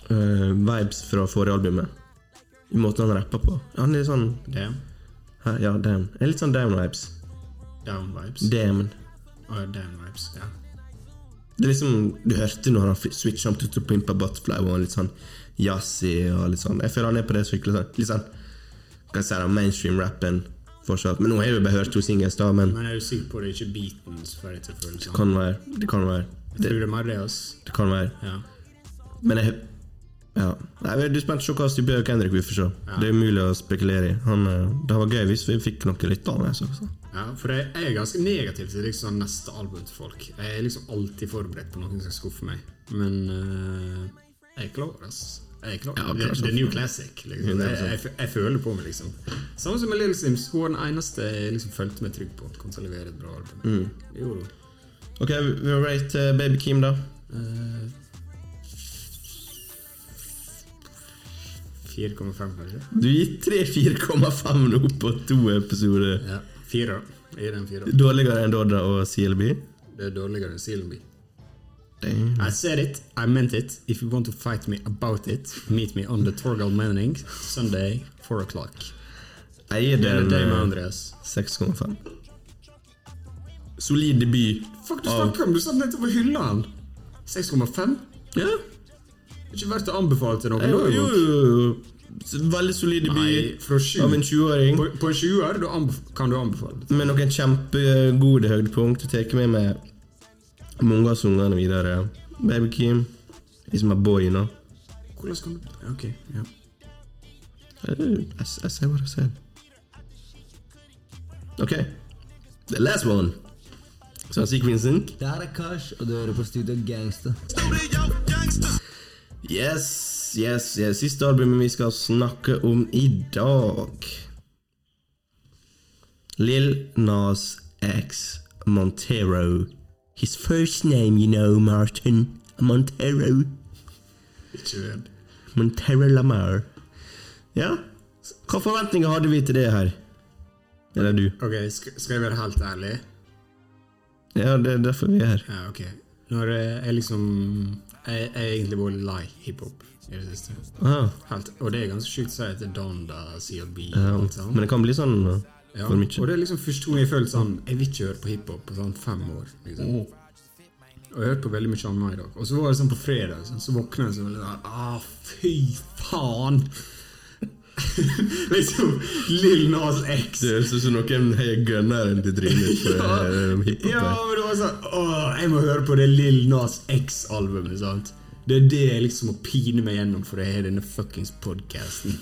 eh, vibes fra forrige albumet. I måten han rapper på. Han er sånn Damn. Hæ? Ja, damn. Jeg er litt sånn damn-vibes. Down vibes. Damn. Oh, damn vibes, ja. Det er liksom Du hørte når han switcha om til Pimpa Butterfly og litt sånn jazzy og litt sånn. Jeg føler han er på det skikkelig sånn Litt sånn kan jeg si, mainstream-rappen fortsatt. Men nå har jeg jo bare hørt to singles, da, men Men er du sikker på det er ikke beaten som å det sånn? kan være. Det kan være. Jeg Det, tror det er det, det kan være. Ja. Men jeg ja. Nei, jeg er spent på hva type Kendrick vi får se. Det er umulig å spekulere i. Han, eh, det var gøy hvis vi fikk noe litt av det. Ja, for jeg, er ganske negativ til liksom neste album til folk. Jeg er liksom alltid forberedt på noen som skal skuffe meg. Men uh, jeg er klar, ass. Jeg er klar. Ja, det, klar er new classic. Liksom. Jeg, jeg, jeg føler på meg, liksom. Samme som med Little Sims. Hun var den eneste jeg liksom følte meg trygg på. Kom til å levere et bra album. Gjorde hun. Ok, vi har rate eh, Baby Kim, da. Eh, 4,5 kanskje? Du gir 3-4,5 nå på to episoder. Ja. Fire. gir den fire. Dårligere enn Dodda og CLB? Det er dårligere enn CLB. Damn. I said it, I meant it. If you want to fight me about it, meet me on the Torgal Manning Sunday, 4 o'clock. Jeg gir den med eh, Andreas. 6,5. Solid debut. Fuck, du snakker om Du satt nettopp og hylla han! 6,5? Ja. Er ikke verdt å anbefale til noen. Jo, jo, jo. Veldig solid debut fra av en 20-åring. På, på en 20-er da anbef kan du anbefale det. Med noen kjempegode høydepunkt. Tar med meg mange av sangene videre. Baby Kim is my boy, you know. Hvordan kan du Ok, ja. I, I say what I said. Ok. The last one. Så sekvensen. Det her er Kash, og du hører på Studio Gangster. Yes, yes, yes. Siste albumet vi skal snakke om i dag. Lil Nas X Montero. His first name, you know, Martin. Montero. Ikke redd. Montero Lamar. Ja, hva forventninger hadde vi til det her? Eller du? Ok, skal jeg være helt ærlig? Ja, det er derfor vi er her. Ja, ok. Når jeg, jeg liksom Jeg er egentlig bare lei hiphop i det siste. Ah, Helt, og det er ganske sjukt å si etter Donda, CLB ja, og alt sånt. men det kan bli sånn uh, Ja, for og det er liksom første gang jeg føler sånn Jeg vil ikke høre på hiphop på sånn fem år. Liksom. Og jeg hørte på veldig mye annet i dag. Og så var det sånn på fredag, sånn, så våkna jeg sånn Ah, fy faen! liksom Lill Nas X. Det høres ut som noen heier gunneren til trynet på Ja, eh, hiphop. ja, men det var sånn Åh, jeg må høre på det Lill Nas X-albumet. sant? Det er det jeg liksom må pine meg gjennom for å ha denne fuckings podkasten.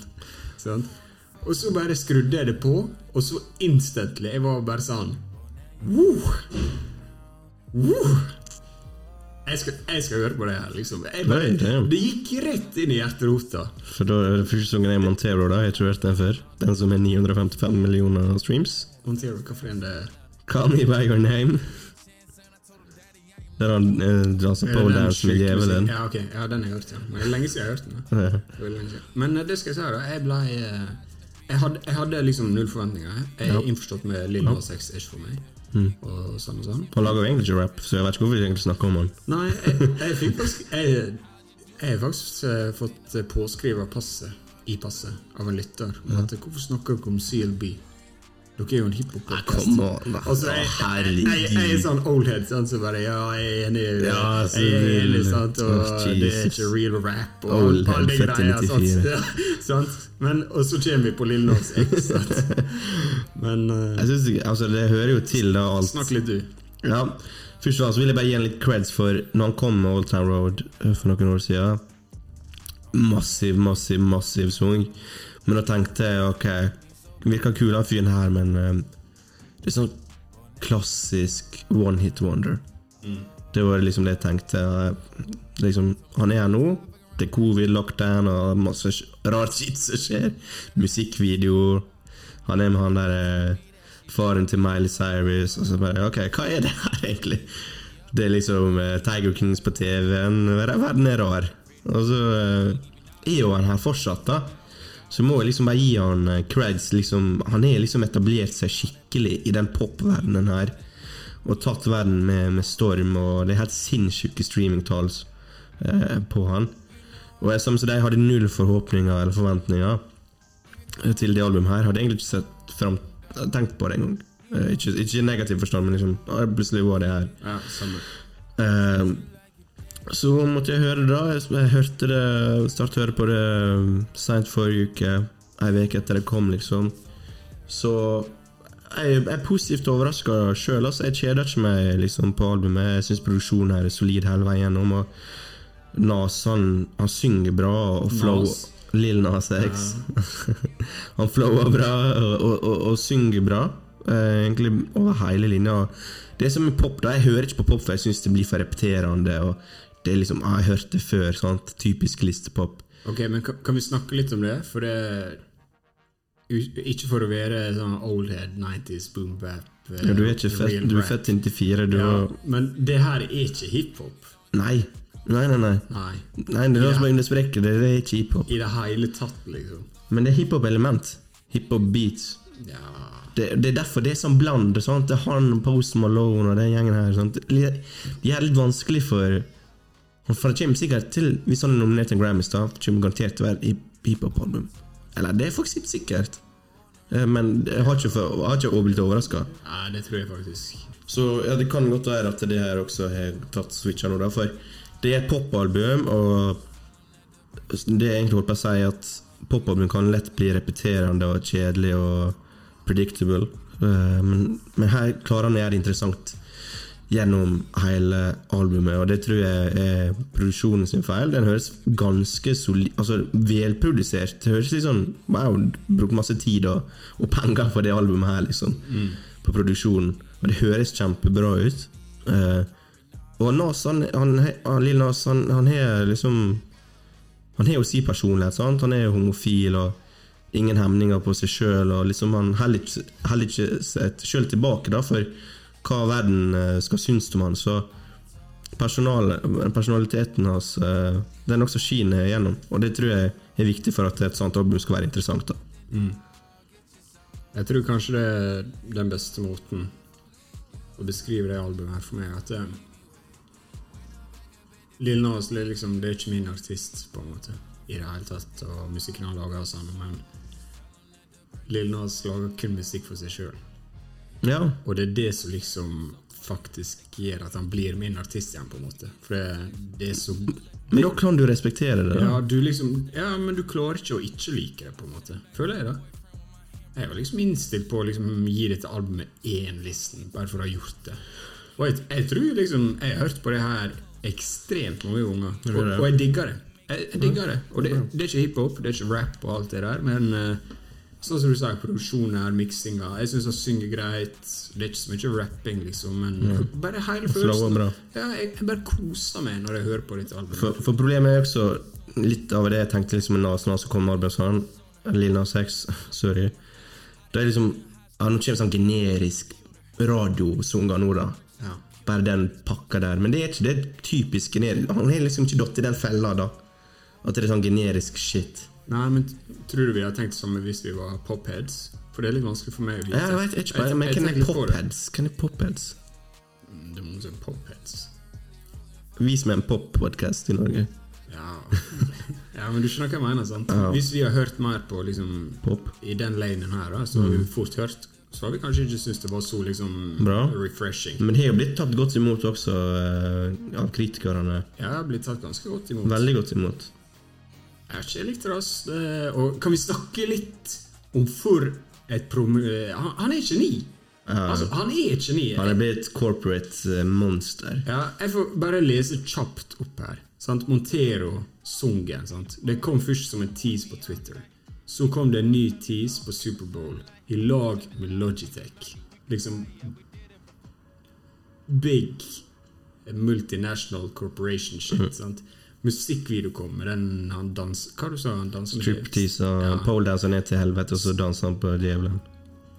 Og så bare skrudde jeg det på, og så instantly Jeg var bare sånn Woo! Woo! Jeg skal, jeg skal høre på det her, liksom. Jeg bare, Nei, det gikk rett inn i hjerterota. For da er det første sangen er Montero, da. Jeg tror jeg har hørt den før. Den som er 955 millioner streams. Montero, hva for en det er? Call me by your name. Der han eh, drar seg på dance med djevelen. Ja, ok. Ja, den har jeg hørt, ja. Men det er lenge siden jeg har hørt den. da. Det. Men eh, det skal jeg si, da. Jeg ble eh, jeg jeg hadde liksom null forventninger. Jeg er innforstått med Lille Nas X er ikke for meg. Mm. Og sånn og sånn. Han lager jo egentlig ikke rap, så jeg vet ikke hvorfor vi egentlig snakker om han. Nei, jeg, jeg fikk faktisk Jeg, jeg har faktisk eh, fått eh, passet i passet av en lytter. At, hvorfor snakker dere om CLB? Dere er jo en hiphop-podkast. Altså, jeg, jeg, jeg, jeg er sånn oldhead, sant, så bare Ja, jeg er enig. Ja, jeg er enig, sant, og Oh, det er ikke real rap. Og alle de greiene, sant? Ja, sant? Men, og så kommer vi på Lille Nas X. Sant? Men uh, Jeg synes, altså, Det hører jo til, da, alt. snakk litt, du. Ja, Først og fremst vil jeg bare gi en litt creds for når han kom med Old Town Road eh, for noen år siden. Massiv, massiv, massiv sang. Men da tenkte jeg ok, virker kul han fyren her, men uh, det er sånn klassisk one hit wonder. Det var liksom det jeg tenkte. eh, Liksom, han er her nå. Det er covid, lockdown og masse rart skitt som skjer. Musikkvideo. Han er med han der eh, faren til Miley Cyrus. Og så bare Ok, hva er det her, egentlig? Det er liksom uh, Tiger Kings på TV-en. Verden er rar. Og så uh, er jo han her fortsatt, da. Så må jeg liksom bare gi han eh, creds. Liksom, han har liksom etablert seg skikkelig i den popverdenen her. Og tatt verden med, med storm, og det er helt sinnssyke streamingtall eh, på han. Og jeg, som de hadde null forhåpninger eller forventninger eh, til det albumet her. Hadde egentlig ikke sett frem, tenkt på det engang. Eh, ikke, ikke i negativ forstand, men liksom plutselig var det her. Ja, samme. Eh, så måtte jeg høre det da. Jeg, hørte det Startet å høre på det seint sent forrige uke. Ei uke etter det kom, liksom. Så jeg, er positivt overraska sjøl. Altså. Jeg kjeder ikke meg liksom, på albumet. Jeg syns produksjonen her er solid hele veien gjennom. Og Nas han, han synger bra, og flow Nas? Lill Nas X. han flower bra og, og, og, og synger bra. Eh, egentlig over hele linja. Det som er pop, da. Jeg hører ikke på pop, for jeg syns det blir for repeterende. Og det er liksom, ah, Jeg har hørt det før. Sant? Typisk listepop. Ok, men kan, kan vi snakke litt om det? For det Ikke for å være sånn oldhead 90s boom bap. eh, Ja, du er ikke født, du er født 94. Du Ja, har men det her er ikke hiphop. Nei. Nei, nei, nei. Nei. Nei, Det er det som er understreker det. Det er ikke hiphop. I det hele tatt, liksom. Men det er hiphop-element. Hiphop-beats. Ja Det, det er derfor det er sånn bland. Sant? Det er han, Post Malone og den gjengen her. Sant? De er de er litt vanskelig for For det kommer sikkert til Hvis han er nominert til Grammys, da kommer garantert til å være hip- hiphop-album. Eller det er faktisk ikke sikkert. Eh, Men jeg har ikke, for, jeg har ikke blitt overraska. Ja, det tror jeg faktisk. Så ja, det kan godt være at det her også har tatt switcha nå, da. For det er et popalbum, og det er egentlig holdt på å si at popalbum kan lett bli repeterende og kjedelig og predictable. Eh, Men, men her klarer han å gjøre det interessant gjennom hele albumet, og det tror jeg er produksjonen sin feil. Den høres ganske solid, altså velprodusert. Det høres litt sånn Wow, brukt masse tid og, og penger på det albumet her, liksom. På produksjonen. Og det høres kjempebra ut. Uh, og Nas, han, han, han, Lil Nas, han, han har liksom Han har jo sin personlighet, sant? Han er jo homofil og ingen hemninger på seg sjøl, og liksom han heller ikke seg sjøl tilbake da, for hva verden eh, skal synes om han. Så personal, personaliteten hans eh, den også skiner igjennom, og det tror jeg er viktig for at et sånt album skal være interessant. da. Jeg tror kanskje det er den beste måten å beskrive det albumet her for meg, at det, Lil Nas det er liksom, det er ikke min artist, på en måte, i det hele tatt, og musikken han lager sånn, men Lill Nas lager kun musikk for seg sjøl. Ja, Og det er det som liksom faktisk gjør at han blir min artist igjen, på en måte. For det, det er så Men da kan du respektere det. da. Ja, du liksom Ja, men du klarer ikke å ikke like det, på en måte. Føler jeg, da. Jeg var liksom innstilt på å liksom gi dette albumet én listen, bare for å ha gjort det. Og jeg, jeg tror liksom Jeg har hørt på det her ekstremt mange ganger, og, og jeg digger det. Jeg, jeg digger det. Og det, det er ikke hiphop, det er ikke rap og alt det der, men eh, sånn som du sa, produksjonen her, miksinga Jeg syns han synger greit. Det er ikke så mye rapping, liksom, men bare hele følelsen. Ja, jeg, jeg bare koser meg når jeg hører på dette albumet. For, for problemet er også litt av det jeg tenkte liksom med Nas Nas som kom sånn, Lil Nas X, sorry. Det er liksom ja, Nå kommer sånn generisk radiosanger nå, da. Ja. Bare den pakka der. Men det er ikke det er typisk generisk. Han har liksom ikke datt i den fella, da. At det er sånn generisk shit. Nei, men tror du vi hadde tenkt samme hvis vi var popheads? For det er litt vanskelig for meg å vite. Ja, jeg vet ikke bare, Men hvem er popheads? Hvem er popheads? Mm, Det er mange som popheads. Vis meg en pop-podkast i Norge. Ja. ja, men du skjønner hva jeg mener, sant? Hvis vi har hørt mer på liksom Pop. i den lanen her, da, så har vi fort hørt Så har vi kanskje ikke syntes det var så liksom Bra. refreshing. Men det har jo blitt tatt godt imot også uh, av kritikerne. Ja, blitt tatt ganske godt imot. Veldig godt imot. Jeg har ikke likt det, ass. Og kan vi snakke litt om for et prom... Han, han er et geni! Altså, han er et geni. Han er blitt corporate eh, monster. Ja, jeg får bare lese kjapt opp her. Sant? Montero-sungen. sant? Det kom først som en tease på Twitter. Så kom det en ny tease på Superbowl i lag med Logitech. Liksom Big multinational corporation shit. sant? Musikkvideo kom med den han danser Hva du sa han danser med? Striptease og Ja. poledanser ned til helvete, og så danser han på djevelen.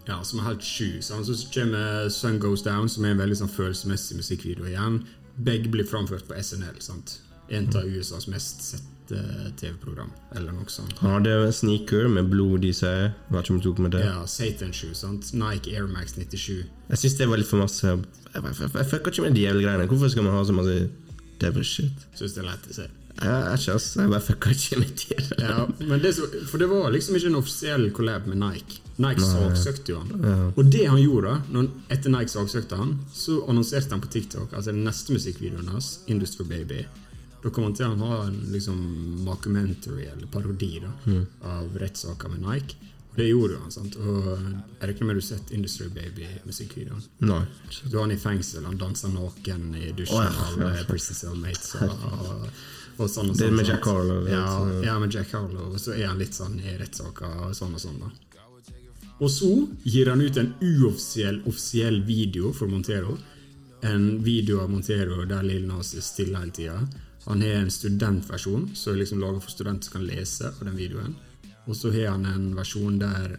Ja, som er helt sju. Så kommer Sun Goes Down, som er en veldig sånn følelsesmessig musikkvideo igjen. Begge blir framført på SNL. sant? En av USAs mest sette TV-program, eller noe sånt. Han hadde en sneaker med blod i seg. Hva om tok med det. Ja, Satan Shoe, sant? Nike Air Max 97. Jeg syns det var litt for masse Jeg, fucker ikke med djevelgreiene. Hvorfor skal man ha så masse devil shit? Syns det er lett å se. Jeg, ikke, også, jeg bare fucker ikke med djevel. Ja, men det, så- for det var liksom ikke en offisiell collab med Nike. Nike saksøkte jo han. Og det han gjorde, når, etter Nike saksøkte han, så annonserte han på TikTok altså den neste musikkvideoen hans, Industry Baby. Da kom han til å ha en liksom mockumentary, eller parodi, da, av rettssaker med Nike. Det gjorde jo han. sant? Og jeg regner med du har sett Industry Baby-musikkvideoen. Nei. Da er han i fengsel, han danser naken i dusjen oh, ja, av ja, eh. Prison Cellmates og, og, og sånn og Det er sånn. med? Jack Harlow, Ja, ja, med Jack Harlow. Og så er han litt sånn i rettssaker og sånn og sånn. da. Og så gir han ut en uoffisiell offisiell video for Montero. En video av Montero der Lil Nas er stille hele tida. Han har en studentversjon som er liksom laga for studenter som kan lese av den videoen. Og så har han en versjon der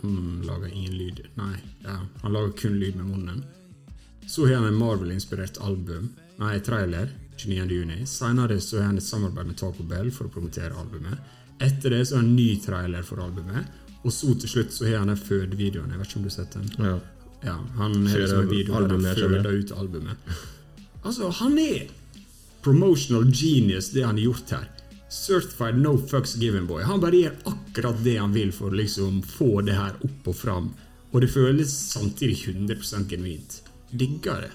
han lager ingen lyd. Nei, ja, han lager kun lyd med munnen. Så har han en Marvel-inspirert album, nei, trailer, 29. juni. Senere så har han et samarbeid med Taco Bell for å promotere albumet. Etter det så har han en ny trailer for albumet. Og så til slutt så har han den fødevideoen. Jeg vet ikke om du har sett den? Ja. Ja, han har liksom en video der han føder ut albumet. Altså, han er promotional genius, det han har gjort her. Certified no fucks given boy. Han bare gjør akkurat det han vil for å liksom få det her opp og fram. Og det føles samtidig 100% genuint. Digger det.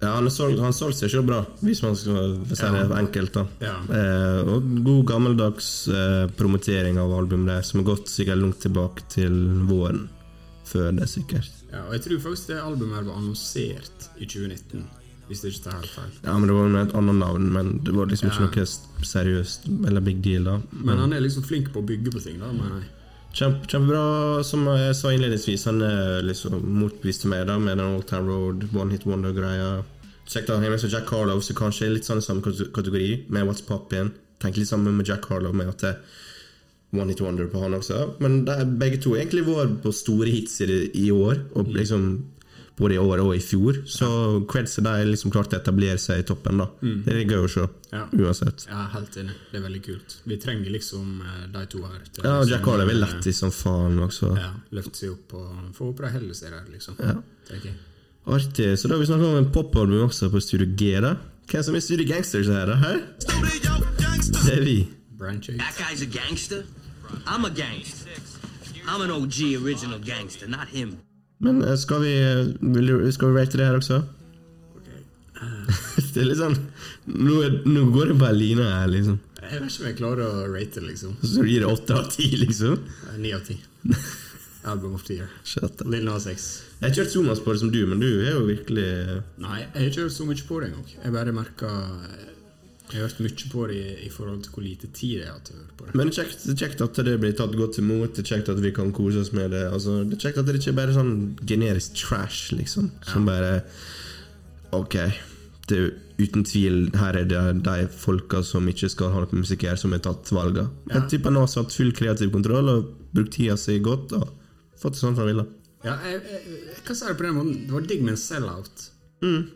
Ja, han solgte solgt seg sjøl bra, hvis man skal si det Ja. enkelt. da Ja. eh, Og god gammeldags eh, promotering av albumet der, som har gått sikkert langt tilbake til våren. Før det, sikkert. Ja, og jeg tror faktisk det albumet var annonsert i 2019, hvis det ikke tar helt feil. Ja, men Det var med et annet navn, men det var liksom ikke Ja. noe seriøst eller big deal. da Men han er liksom flink på å bygge på ting, da, mener jeg. Kjempe, kjempebra, som jeg sa innledningsvis. Han er liksom motbeviste meg da med den Old Town Road, One Hit Wonder-greia. Sjekk da, jeg Jack Harlow, så kanskje litt sånn i samme kategori, med What's Poppin'. Tenk litt sammen med Jack Harlow, med at det er One Hit Wonder på han også. Men er begge to egentlig var på store hits i, i år, og liksom både i år og i fjor. Så til de liksom klarte å etablere seg i toppen. da Det er gøy å se, Ja. uansett. Er helt enig. Det er veldig kult. Vi trenger liksom eh, de to her. til Ja, Jack Harlow er eh, lættis som faen også. Ja, løfte seg opp og få opp de hele seg liksom. Ja. Okay. Artig. Så da har vi snakka om en popalbum også på Studio G. da Hvem som er Studio Gangsters her, da? Hæ? Det er vi. That guy's a gangster. I'm a gangster. I'm an OG original gangster, not him. Men eh, skal vi du, Skal vi rate det her også? det er litt sånn Nå, er, nå går det bare line her, liksom. Jeg vet ikke om jeg klarer å rate det, liksom. Så du gir det åtte av ti, liksom? Eh, Ni av ti. Album of the year. Lill Nas X. Jeg har ikke hørt så mye på det som du, men du er jo virkelig eh, Nei, jeg har ikke hørt så mye på det engang. Jeg bare merka Jeg har hørt mye på det i, i forhold til hvor lite tid jeg har til å høre på det. Men det er kjekt, det kjekt at det blir tatt godt imot. Det er kjekt at vi kan kose oss med det. Altså, det er kjekt at det ikke er bare sånn generisk trash, liksom. Som bare Ok, det er uten tvil Her er det de folka som ikke skal ha noe musikk her, som har tatt valga. Ja. Jeg tipper han har hatt full kreativ kontroll og brukt tida si godt og fått det sånn som han ville. Ja, jeg, jeg, jeg kan si det på den måten. Det var digg med en sell-out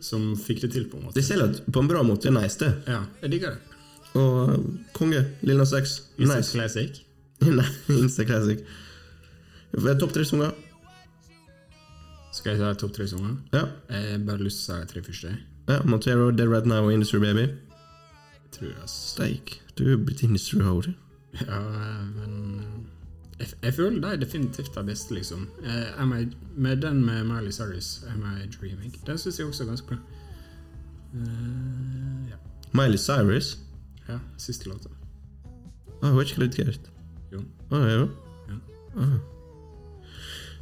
som fikk det til, på en måte. Det selger på en bra måte. Nice, det. Ja, jeg digger det. Og uh, konge. Lil Nas X. It's a Nice. classic. Nei, Insta Classic. Topp tre sanger. Skal jeg ta topp tre sanger? Ja. Jeg har bare lyst til å si de tre første. ja. Montero, Dead Right Now og Industry Baby. Jeg tror ass. Steik. Du er blitt industry hoder. Ja, men jeg, jeg føler de er definitivt de beste, liksom. Eh, I, med den med Miley Cyrus, Am I Dreaming, den syns jeg også er ganske bra. Uh, ja. Miley Cyrus. ja, siste låta. Ah, hun er ikke kreditert. Jo. Ah, jo. Ja. Ah.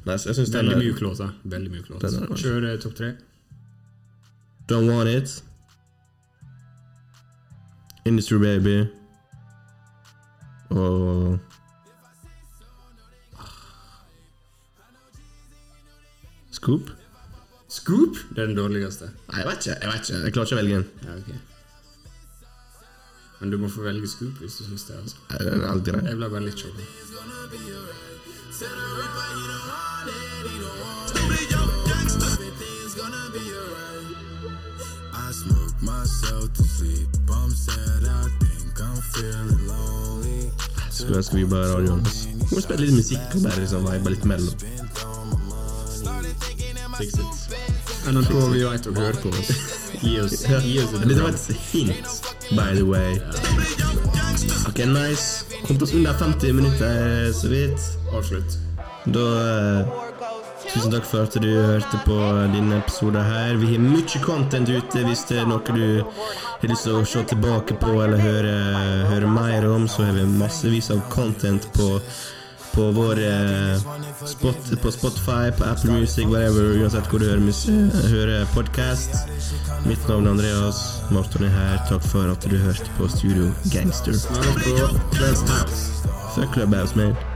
Nice, jeg synes den Veldig mjuk låt. låta. Veldig mjuk låt. Er- Kjør eh, topp tre. Don't Want It. Industry Baby. Og Scoop? Scoop! Det er den dårligste. Nei, jeg vet ikke. Jeg vet ikke Jeg klarer ikke å velge en. Ja, okay. Men du må få velge Scoop hvis du syns det. altså. Nei, Den er alt grei. Jeg ble bare litt sjokka. Skulle ønske vi bare radioen. Må spille litt musikk og bare liksom vibe litt mellom. Fix it. NRK, vi veit dere hører på oss. Gi oss, gi oss et Det var et hint, by the way. Ok, nice. Kommet oss under 50 minutter, så vidt. Avslutt. Da eh, Tusen takk for at du hørte på denne episoden her. Vi har mye content ute. Hvis det er noe du har lyst til å se tilbake på eller høre, høre mer om, så har vi massevis av content på, på vår eh, spot, på Spotify, på Apple Music, whatever, uansett hvor du hører, hører podcast. Mitt navn er Andreas. Marton er her. Takk for at du hørte på Studio Gangster. Er. Fuck Clubhouse, man.